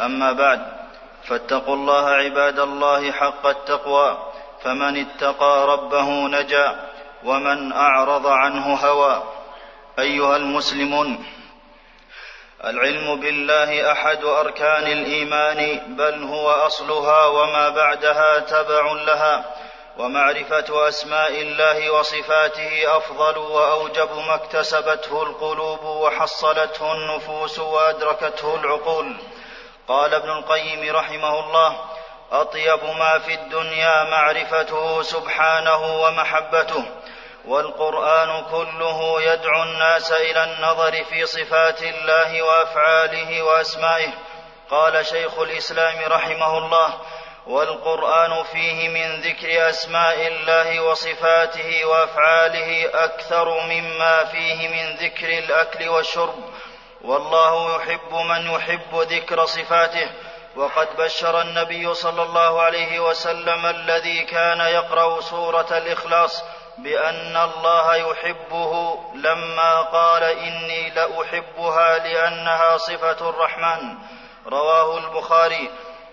أما بعد فاتقوا الله عباد الله حق التقوى فمن اتقى ربه نجا ومن أعرض عنه هوى. أيها المسلمون العلم بالله أحد أركان الإيمان بل هو أصلها وما بعدها تبع لها ومعرفة أسماء الله وصفاته أفضل وأوجب ما اكتسبته القلوب وحصلته النفوس وأدركته العقول. قال ابن القيم رحمه الله أطيب ما في الدنيا معرفته سبحانه ومحبته والقرآن كله يدعو الناس إلى النظر في صفات الله وأفعاله وأسمائه. قال شيخ الإسلام رحمه الله والقرآن فيه من ذكر أسماء الله وصفاته وأفعاله أكثر مما فيه من ذكر الأكل والشرب. والله يحب من يحب ذكر صفاته. وقد بشر النبي صلى الله عليه وسلم الذي كان يقرأ سورة الإخلاص بأن الله يحبه لما قال إني لأحبها لأنها صفة الرحمن. رواه البخاري.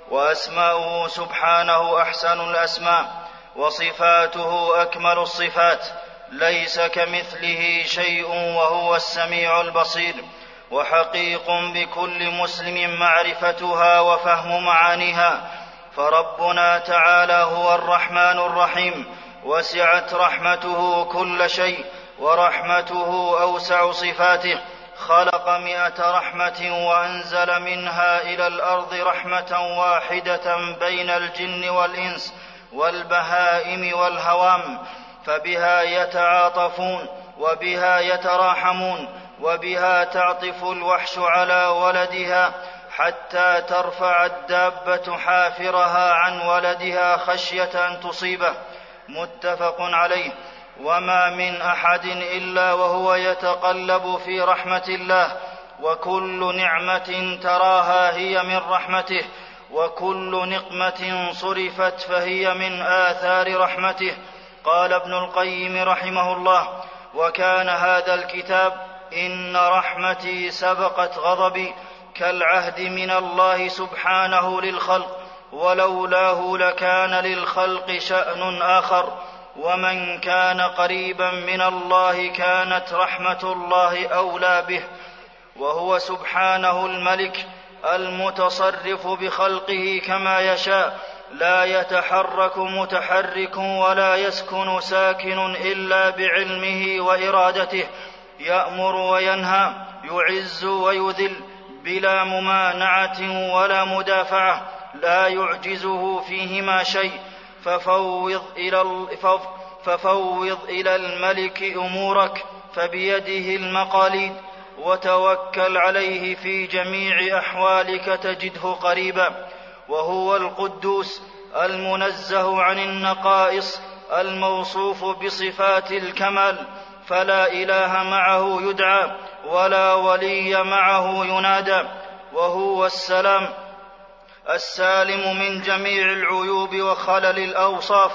وأسماؤه سبحانه أحسن الأسماء. وصفاته أكمل الصفات. ليس كمثله شيء وهو السميع البصير. وحقيق بكل مسلم معرفتها وفهم معانيها فربنا تعالى هو الرحمن الرحيم وسعت رحمته كل شيء ورحمته أوسع صفاته خلق مائه رحمة وأنزل منها إلى الأرض رحمة واحدة بين الجن والإنس والبهائم والهوام فبها يتعاطفون وبها يتراحمون وبها تعطف الوحش على ولدها حتى ترفع الدابة حافرها عن ولدها خشية أن تصيبه. متفق عليه. وما من أحد إلا وهو يتقلب في رحمة الله. وكل نعمة تراها هي من رحمته. وكل نقمة صرفت فهي من آثار رحمته. قال ابن القيم رحمه الله وكان هذا الكتاب إن رحمتي سبقت غضبي كالعهد من الله سبحانه للخلق ولولاه لكان للخلق شأن آخر. ومن كان قريبا من الله كانت رحمة الله أولى به وهو سبحانه الملك المتصرف بخلقه كما يشاء. لا يتحرك متحرك ولا يسكن ساكن إلا بعلمه وإرادته. يأمر وينهى يعز ويذل بلا ممانعة ولا مدافعة لا يعجزه فيهما شيء. ففوض إلى ففوض إلى الملك أمورك فبيده المقاليد وتوكل عليه في جميع أحوالك تجده قريبا. وهو القدوس المنزه عن النقائص الموصوف بصفات الكمال. فلا إله معه يدعى ولا ولي معه ينادى وهو السلام السالم من جميع العيوب وخلل الأوصاف.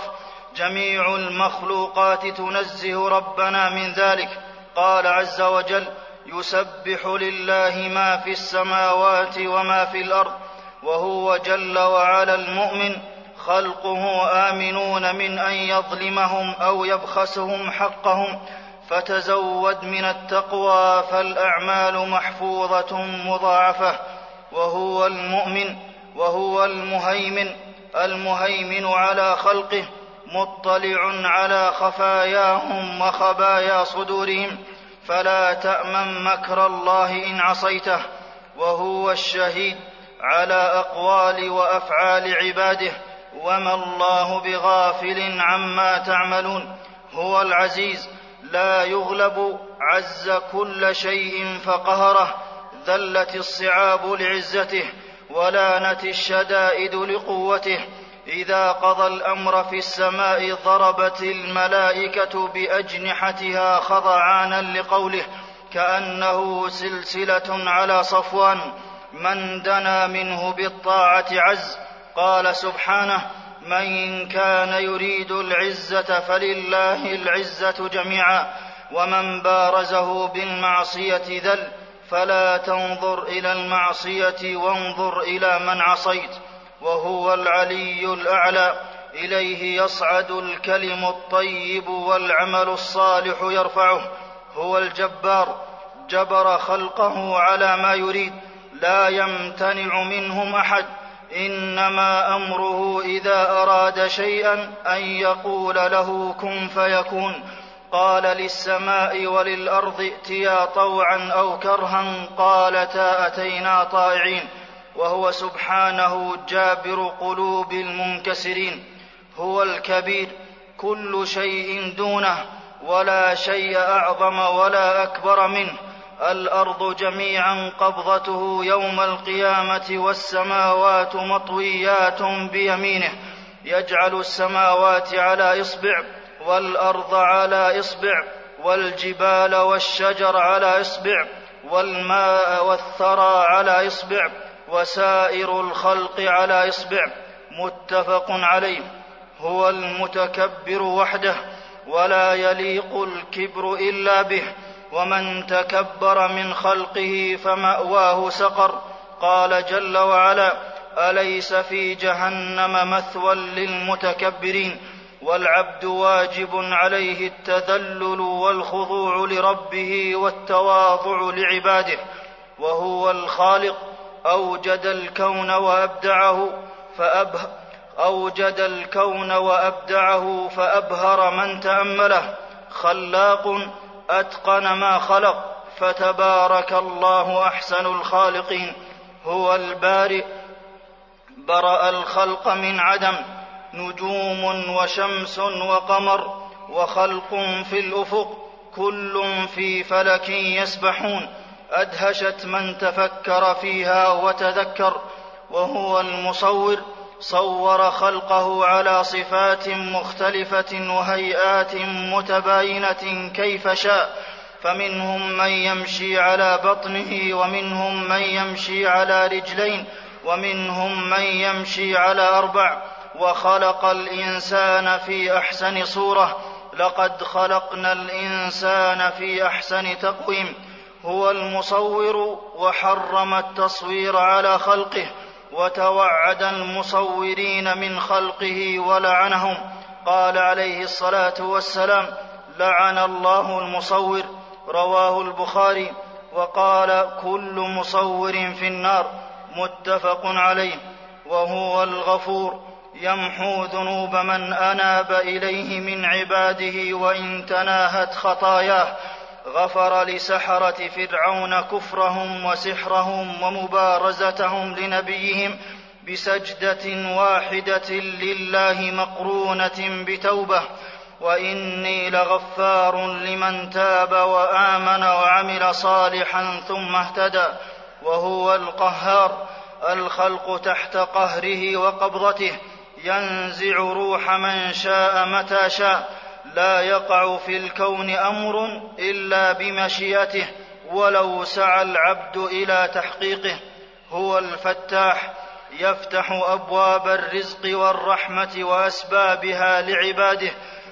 جميع المخلوقات تنزه ربنا من ذلك. قال عز وجل يسبح لله ما في السماوات وما في الأرض وهو جل وعلا المؤمن. خلقه آمنون من أن يظلمهم أو يبخسهم حقهم. فتزود من التقوى فالأعمال محفوظة مضاعفة. وهو المؤمن وهو المهيمن. المهيمن على خلقه مطلع على خفاياهم وخبايا صدورهم. فلا تأمن مكر الله إن عصيته. وهو الشهيد على أقوال وأفعال عباده. وما الله بغافل عما تعملون. هو العزيز لا يغلب عز كل شيء فقهره ذلت الصعاب لعزته ولانت الشدائد لقوته. إذا قضى الأمر في السماء ضربت الملائكة بأجنحتها خضعانا لقوله كأنه سلسلة على صفوان من دنا منه بالطاعة عز؟ قال سبحانه من كان يريد العزة فلله العزة جميعا ومن بارزه بالمعصية ذل فلا تنظر إلى المعصية وانظر إلى من عصيت وهو العلي الأعلى إليه يصعد الكلم الطيب والعمل الصالح يرفعه هو الجبار جبر خلقه على ما يريد لا يمتنع منهم أحد. إنما أمره إذا أراد شيئا أن يقول له كن فيكون. قال للسماء وللأرض ائتيا طوعا أو كرها قالتا أتينا طائعين. وهو سبحانه جابر قلوب المنكسرين. هو الكبير كل شيء دونه ولا شيء أعظم ولا أكبر منه. الأرض جميعا قبضته يوم القيامة والسماوات مطويات بيمينه. يجعل السماوات على إصبع والأرض على إصبع والجبال والشجر على إصبع والماء والثرى على إصبع وسائر الخلق على إصبع. متفق عليه. هو المتكبر وحده ولا يليق الكبر إلا به. ومن تكبر من خلقه فمأواه سقر. قال جل وعلا أليس في جهنم مثوى للمتكبرين؟ والعبد واجب عليه التذلل والخضوع لربه والتواضع لعباده وهو الخالق. أوجد الكون وأبدعه فأبه أوجد الكون وأبدعه فأبهر من تأمله. خلاق أتقن ما خلق فتبارك الله أحسن الخالقين. هو البارئ. برأ الخلق من عدم. نجوم وشمس وقمر وخلق في الأفق. كل في فلك يسبحون. أدهشت من تفكر فيها وتذكر. وهو المصور. صور خلقه على صفات مختلفة وهيئات متباينة كيف شاء. فمنهم من يمشي على بطنه ومنهم من يمشي على رجلين ومنهم من يمشي على أربع. وخلق الإنسان في أحسن صورة. لقد خلقنا الإنسان في أحسن تقويم. هو المصور وحرم التصوير على خلقه. وتوعد المصورين من خلقه ولعنهم. قال عليه الصلاة والسلام لعن الله المصور رواه البخاري. وقال كل مصور في النار متفق عليه. وهو الغفور يمحو ذنوب من أناب إليه من عباده وإن تناهت خطاياه. غفر لسحرة فرعون كفرهم وسحرهم ومبارزتهم لنبيهم بسجدة واحدة لله مقرونة بتوبة. وإني لغفار لمن تاب وآمن وعمل صالحا ثم اهتدى. وهو القهار الخلق تحت قهره وقبضته. ينزع روح من شاء متى شاء. لا يقع في الكون أمر إلا بمشيئته ولو سعى العبد إلى تحقيقه. هو الفتاح يفتح أبواب الرزق والرحمة وأسبابها لعباده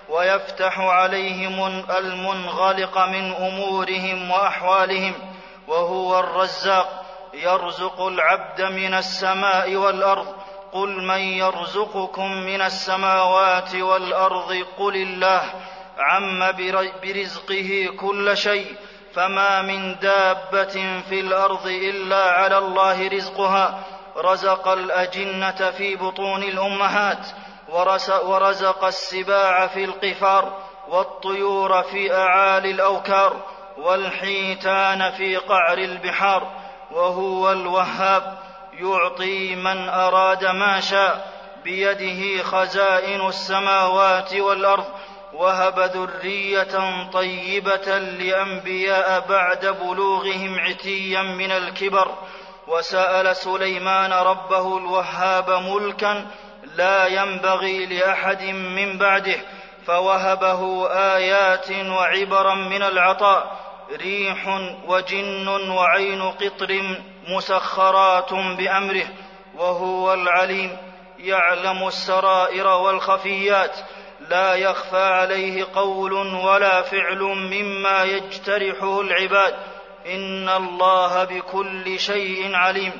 ويفتح عليهم المنغلق من أمورهم وأحوالهم. وهو الرزاق يرزق العبد من السماء والأرض قل من يرزقكم من السماوات والأرض قل الله عم برزقه كل شيء فما من دابة في الأرض إلا على الله رزقها. رزق الأجنة في بطون الأمهات ورزق السباع في القفار والطيور في أعالي الأوكار والحيتان في قعر البحار وهو الوهاب. يعطي من أراد ما شاء بيده خزائن السماوات والأرض وهب ذرية طيبة لأنبياء بعد بلوغهم عتيا من الكبر وسأل سليمان ربه الوهاب ملكا لا ينبغي لأحد من بعده فوهبه آيات وعبرا من العطاء ريح وجن وعين قطر مسخرات بأمره وهو العليم يعلم السرائر والخفيات لا يخفى عليه قول ولا فعل مما يجترحه العباد. إن الله بكل شيء عليم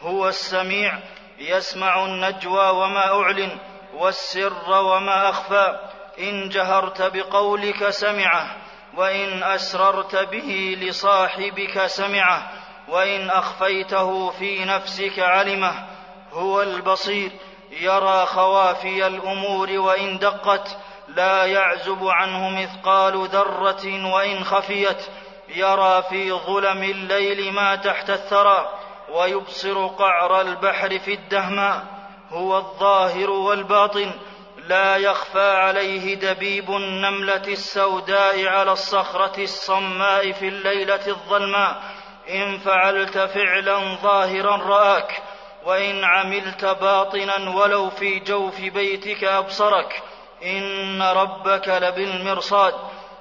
هو السميع يسمع النجوى وما أعلن والسر وما أخفى. إن جهرت بقولك سمعه وإن أسررت به لصاحبك سمعه. وإن أخفيته في نفسك علمه هو البصير يرى خوافي الأمور وإن دقت لا يعزب عنه مثقال ذرة وإن خفيت يرى في ظلم الليل ما تحت الثرى ويبصر قعر البحر في الدهماء هو الظاهر والباطن لا يخفى عليه دبيب النملة السوداء على الصخرة الصماء في الليلة الظلماء إن فعلت فعلا ظاهرا رآك وإن عملت باطنا ولو في جوف بيتك أبصرك. إن ربك لبالمرصاد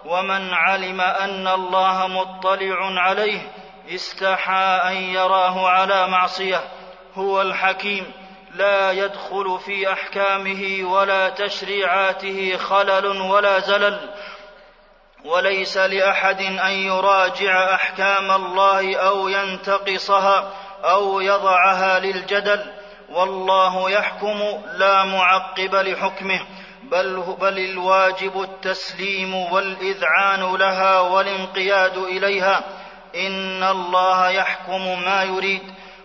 ومن علم أن الله مطلع عليه استحى أن يراه على معصية. هو الحكيم لا يدخل في أحكامه ولا تشريعاته خلل ولا زلل. وليس لأحد أن يراجع أحكام الله أو ينتقصها أو يضعها للجدل والله يحكم لا معقب لحكمه بل, بل الواجب التسليم والإذعان لها والانقياد إليها. إن الله يحكم ما يريد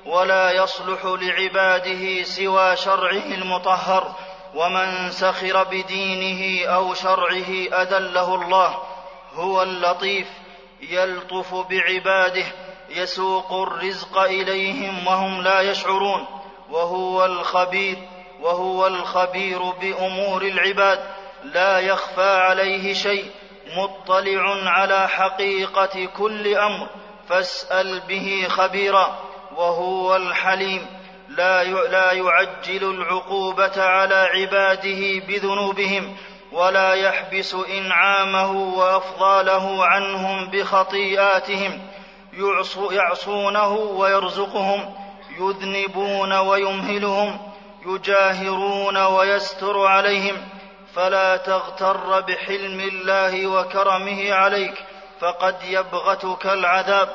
ولا يصلح لعباده سوى شرعه المطهر ومن سخر بدينه أو شرعه أذله الله. هو اللطيف يلطف بعباده يسوق الرزق إليهم وهم لا يشعرون. وهو الخبير وهو الخبير بأمور العباد. لا يخفى عليه شيء مطلع على حقيقة كل أمر. فاسأل به خبيرا وهو الحليم. لا لا يعجل العقوبة على عباده بذنوبهم. ولا يحبس إنعامه وأفضاله عنهم بخطيئاتهم. يعصونه ويرزقهم يذنبون ويمهلهم يجاهرون ويستر عليهم. فلا تغتر بحلم الله وكرمه عليك فقد يبغتك العذاب.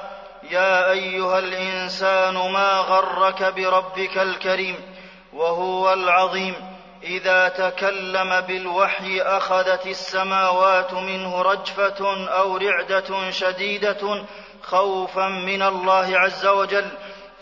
يا أيها الإنسان ما غرك بربك الكريم وهو العظيم. إذا تكلم بالوحي أخذت السماوات منه رجفة أو رعدة شديدة خوفا من الله عز وجل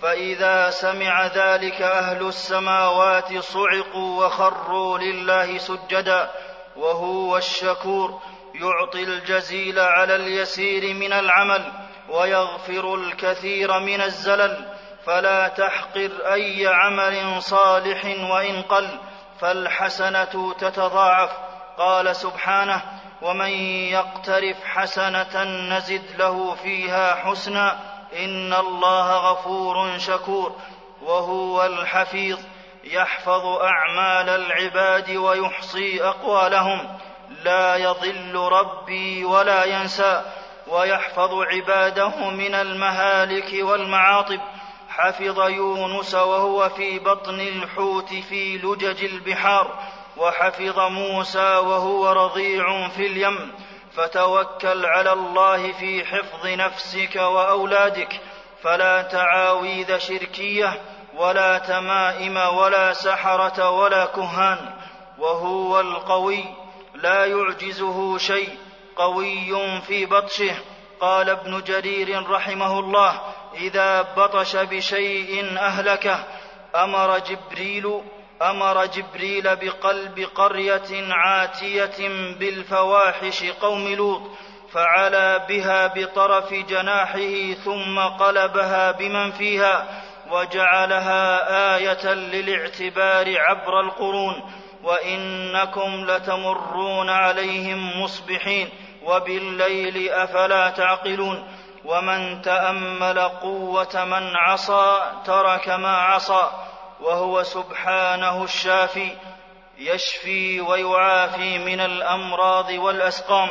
فإذا سمع ذلك أهل السماوات صعقوا وخروا لله سجدا وهو الشكور يعطي الجزيل على اليسير من العمل ويغفر الكثير من الزلل فلا تحقر أي عمل صالح وإن قل. فالحسنة تتضاعف. قال سبحانه ومن يقترف حسنة نزد له فيها حسنا إن الله غفور شكور وهو الحفيظ. يحفظ أعمال العباد ويحصي أقوالهم. لا يضل ربي ولا ينسى. ويحفظ عباده من المهالك والمعاطب. حفظ يونس وهو في بطن الحوت في لجج البحار وحفظ موسى وهو رضيع في اليم. فتوكل على الله في حفظ نفسك وأولادك فلا تعاويذ شركية ولا تمائم ولا سحرة ولا كهان. وهو القوي لا يعجزه شيء قوي في بطشه. قال ابن جرير رحمه الله إذا بطش بشيء أهلكه أمر جبريل أمر جبريل بقلب قرية عاتية بالفواحش قوم لوط فعلى بها بطرف جناحه ثم قلبها بمن فيها وجعلها آية للاعتبار عبر القرون وإنكم لتمرون عليهم مصبحين وبالليل أفلا تعقلون ومن تأمل قوة من عصى ترك ما عصى وهو سبحانه الشافي يشفي ويعافي من الأمراض والأسقام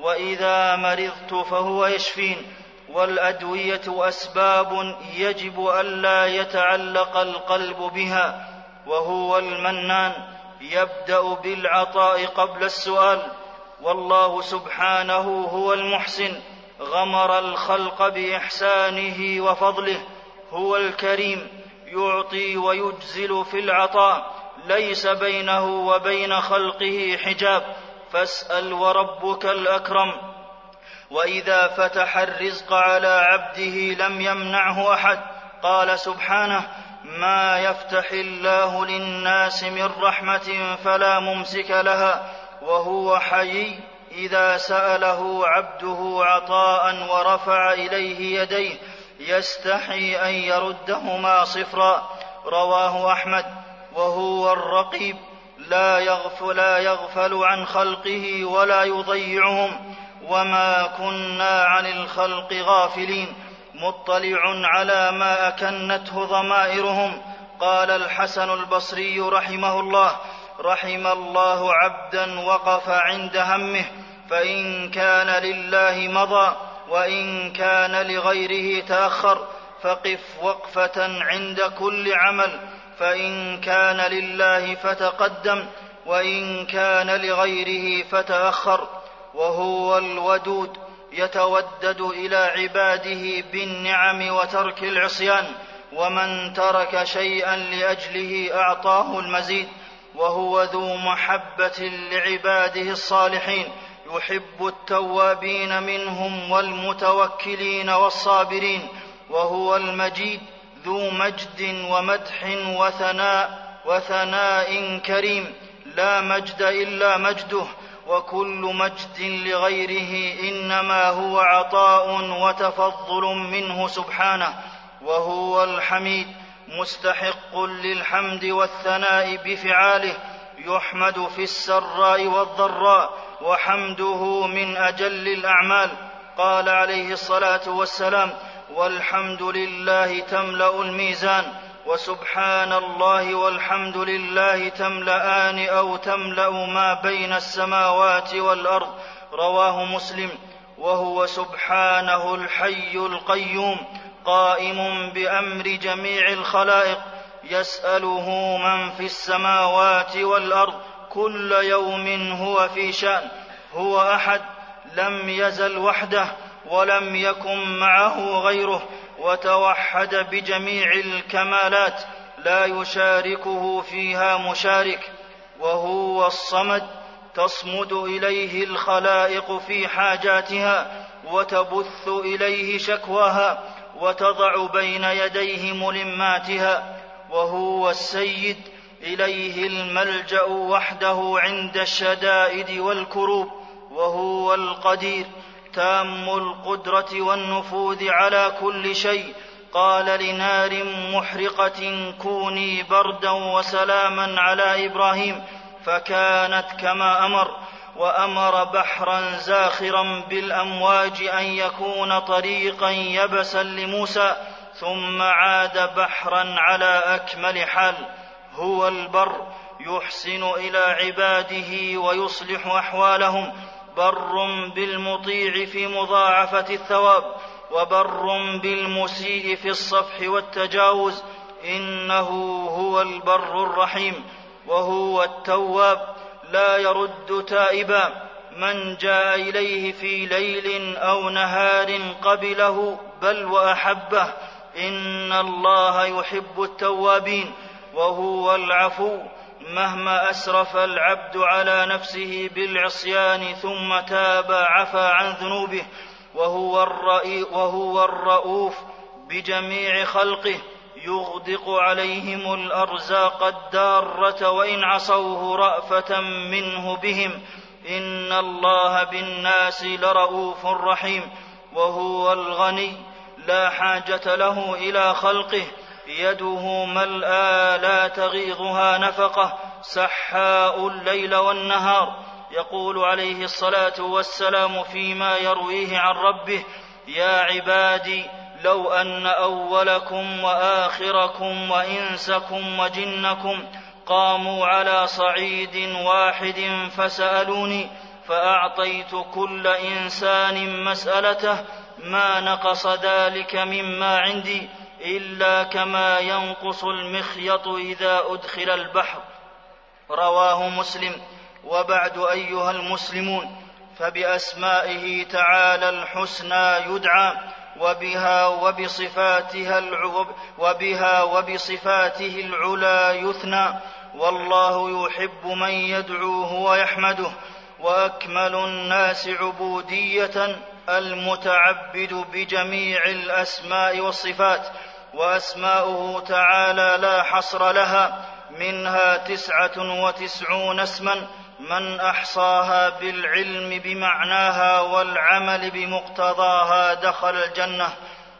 وإذا مرضت فهو يشفين. والأدوية أسباب يجب الا يتعلق القلب بها وهو المنان يبدأ بالعطاء قبل السؤال والله سبحانه هو المحسن. غمر الخلق بإحسانه وفضله. هو الكريم يعطي ويجزل في العطاء. ليس بينه وبين خلقه حجاب. فاسأل وربك الأكرم. وإذا فتح الرزق على عبده لم يمنعه أحد. قال سبحانه ما يفتح الله للناس من رحمة فلا ممسك لها. وهو حيي إذا سأله عبده عطاء ورفع إليه يديه يستحي أن يردهما صفرا. رواه أحمد. وهو الرقيب. لا يغفل, لا يغفل عن خلقه ولا يضيعهم. وما كنا عن الخلق غافلين. مطلع على ما أكنته ضمائرهم. قال الحسن البصري رحمه الله. رحم الله عبدا وقف عند همه. فإن كان لله مضى وإن كان لغيره تأخر فقف وقفة عند كل عمل فإن كان لله فتقدم وإن كان لغيره فتأخر. وهو الودود يتودد إلى عباده بالنعم وترك العصيان ومن ترك شيئا لأجله أعطاه المزيد وهو ذو محبة لعباده الصالحين. يحب التوابين منهم والمتوكلين والصابرين وهو المجيد ذو مجد ومدح وثناء وثناء كريم لا مجد إلا مجده وكل مجد لغيره إنما هو عطاء وتفضل منه سبحانه وهو الحميد مستحق للحمد والثناء بفعاله يحمد في السراء والضراء وحمده من أجل الأعمال. قال عليه الصلاة والسلام والحمد لله تملأ الميزان وسبحان الله والحمد لله تملأان أو تملأ ما بين السماوات والأرض. رواه مسلم. وهو سبحانه الحي القيوم قائم بأمر جميع الخلائق يسأله من في السماوات والأرض كل يوم هو في شأن هو أحد لم يزل وحده ولم يكن معه غيره وتوحد بجميع الكمالات لا يشاركه فيها مشارك وهو الصمد تصمد إليه الخلائق في حاجاتها وتبث إليه شكواها وتضع بين يديه ملماتها وهو السيد إليه الملجأ وحده عند الشدائد والكروب وهو القدير تام القدرة والنفوذ على كل شيء. قال لنار محرقة كوني بردا وسلاما على إبراهيم. فكانت كما أمر وأمر بحرا زاخرا بالأمواج أن يكون طريقا يبسا لموسى ثم عاد بحرا على أكمل حال. هو البر يحسن إلى عباده ويصلح أحوالهم. بر بالمطيع في مضاعفة الثواب وبر بالمسيء في الصفح والتجاوز. إنه هو البر الرحيم وهو التواب لا يرد تائبا. من جاء إليه في ليل أو نهار قبله بل وأحبه. إن الله يحب التوابين. وهو العفو مهما أسرف العبد على نفسه بالعصيان ثم تاب عفى عن ذنوبه وهو, وهو الرؤوف بجميع خلقه يغدق عليهم الأرزاق الدارة وإن عصوه رأفة منه بهم إن الله بالناس لرؤوف رحيم وهو الغني لا حاجة له إلى خلقه يده ملأى لا تغيضها نفقة سحاء الليل والنهار. يقول عليه الصلاة والسلام فيما يرويه عن ربه يا عبادي لو أن أولكم وآخركم وإنسكم وجنكم قاموا على صعيد واحد فسألوني فأعطيت كل إنسان مسألته ما نقص ذلك مما عندي. إلا كما ينقص المخيط إذا أدخل البحر. رواه مسلم. وبعد أيها المسلمون فبأسمائه تعالى الحسنى يدعى وبها وبصفاتها وبها وبصفاته العلى يثنى. والله يحب من يدعوه ويحمده وأكمل الناس عبودية. المتعبد بجميع الأسماء والصفات وأسماؤه تعالى لا حصر لها منها تسعة وتسعون اسما من أحصاها بالعلم بمعناها والعمل بمقتضاها دخل الجنة.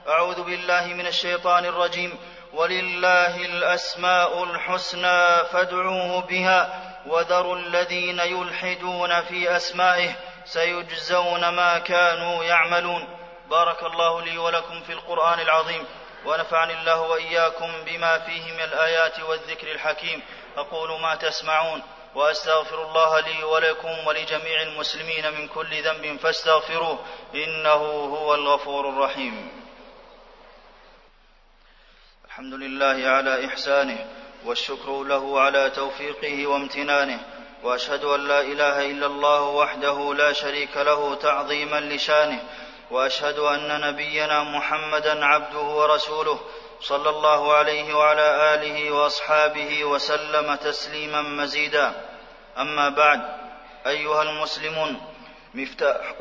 أعوذ بالله من الشيطان الرجيم. ولله الأسماء الحسنى فادعوه بها وذروا الذين يلحدون في أسمائه سيجزون ما كانوا يعملون. بارك الله لي ولكم في القرآن العظيم ونفعني الله وإياكم بما فيه من الآيات والذكر الحكيم. أقول ما تسمعون وأستغفر الله لي ولكم ولجميع المسلمين من كل ذنب فاستغفروه إنه هو الغفور الرحيم. الحمد لله على إحسانه والشكر له على توفيقه وامتنانه وأشهد أن لا إله إلا الله وحده لا شريك له تعظيما لشانه وأشهد أن نبينا محمدا عبده ورسوله صلى الله عليه وعلى آله وأصحابه وسلم تسليما مزيدا. أما بعد أيها المسلمون مفتاح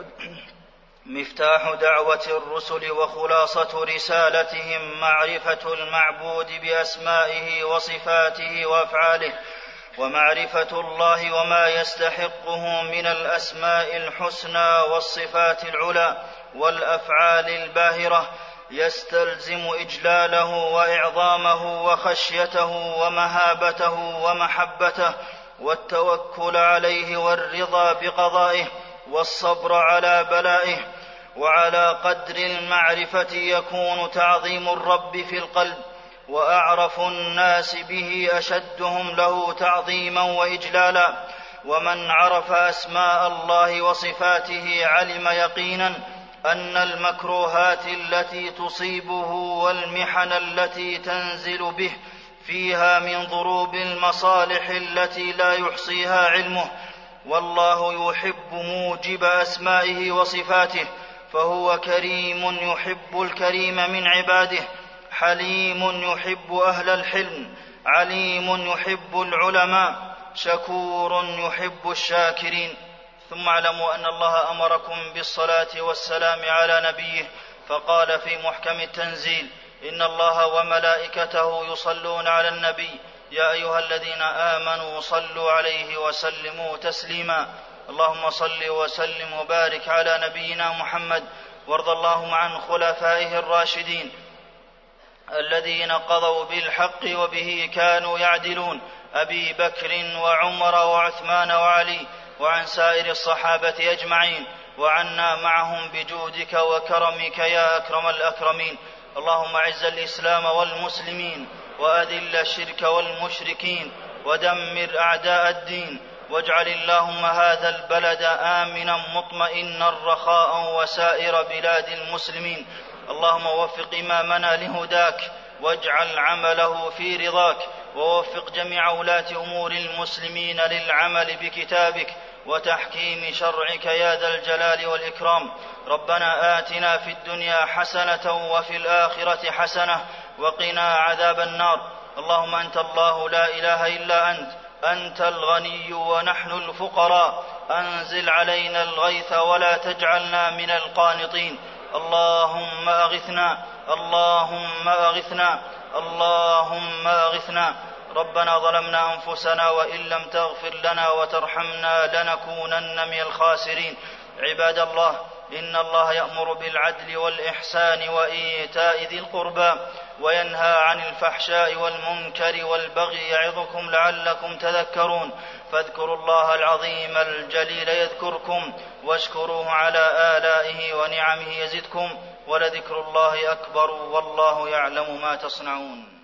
مفتاح دعوة الرسل وخلاصة رسالتهم معرفة المعبود بأسمائه وصفاته وأفعاله ومعرفة الله وما يستحقه من الأسماء الحسنى والصفات العلى والأفعال الباهرة يستلزم إجلاله وإعظامه وخشيته ومهابته ومحبته والتوكل عليه والرضا بقضائه والصبر على بلائه وعلى قدر المعرفة يكون تعظيم الرب في القلب. وأعرف الناس به أشدهم له تعظيما وإجلالا ومن عرف أسماء الله وصفاته علم يقينا أن المكروهات التي تصيبه والمحن التي تنزل به فيها من ضروب المصالح التي لا يحصيها علمه والله يحب موجب أسمائه وصفاته فهو كريم يحب الكريم من عباده حليم يحب أهل الحلم عليم يحب العلماء شكور يحب الشاكرين. ثم اعلموا أن الله أمركم بالصلاة والسلام على نبيه فقال في محكم التنزيل إن الله وملائكته يصلون على النبي. يا أيها الذين آمنوا صلوا عليه وسلموا تسليما. اللهم صل وسلم وبارك على نبينا محمد وارض اللهم عن خلفائه الراشدين. الذين قضوا بالحق وبه كانوا يعدلون. أبي بكر وعمر وعثمان وعلي وعن سائر الصحابة أجمعين. وعنا معهم بجودك وكرمك يا أكرم الأكرمين. اللهم أعز الإسلام والمسلمين وأذل الشرك والمشركين ودمر أعداء الدين. واجعل اللهم هذا البلد آمنا مطمئنا رخاء وسائر بلاد المسلمين. اللهم وفق إمامنا لهداك واجعل عمله في رضاك ووفق جميع ولاة أمور المسلمين للعمل بكتابك وتحكيم شرعك يا ذا الجلال والإكرام. ربنا آتنا في الدنيا حسنة وفي الآخرة حسنة وقنا عذاب النار. اللهم أنت الله لا إله إلا أنت أنت الغني ونحن الفقراء. أنزل علينا الغيث ولا تجعلنا من القانطين. اللهم أغثنا اللهم أغثنا اللهم أغثنا. ربنا ظلمنا أنفسنا وإن لم تغفر لنا وترحمنا لنكونن من الخاسرين. عباد الله إن الله يأمر بالعدل والإحسان وإيتاء ذي القربى. وينهى عن الفحشاء والمنكر والبغي يعظكم لعلكم تذكرون فاذكروا الله العظيم الجليل يذكركم واشكروه على آلائه ونعمه يزدكم ولذكر الله أكبر والله يعلم ما تصنعون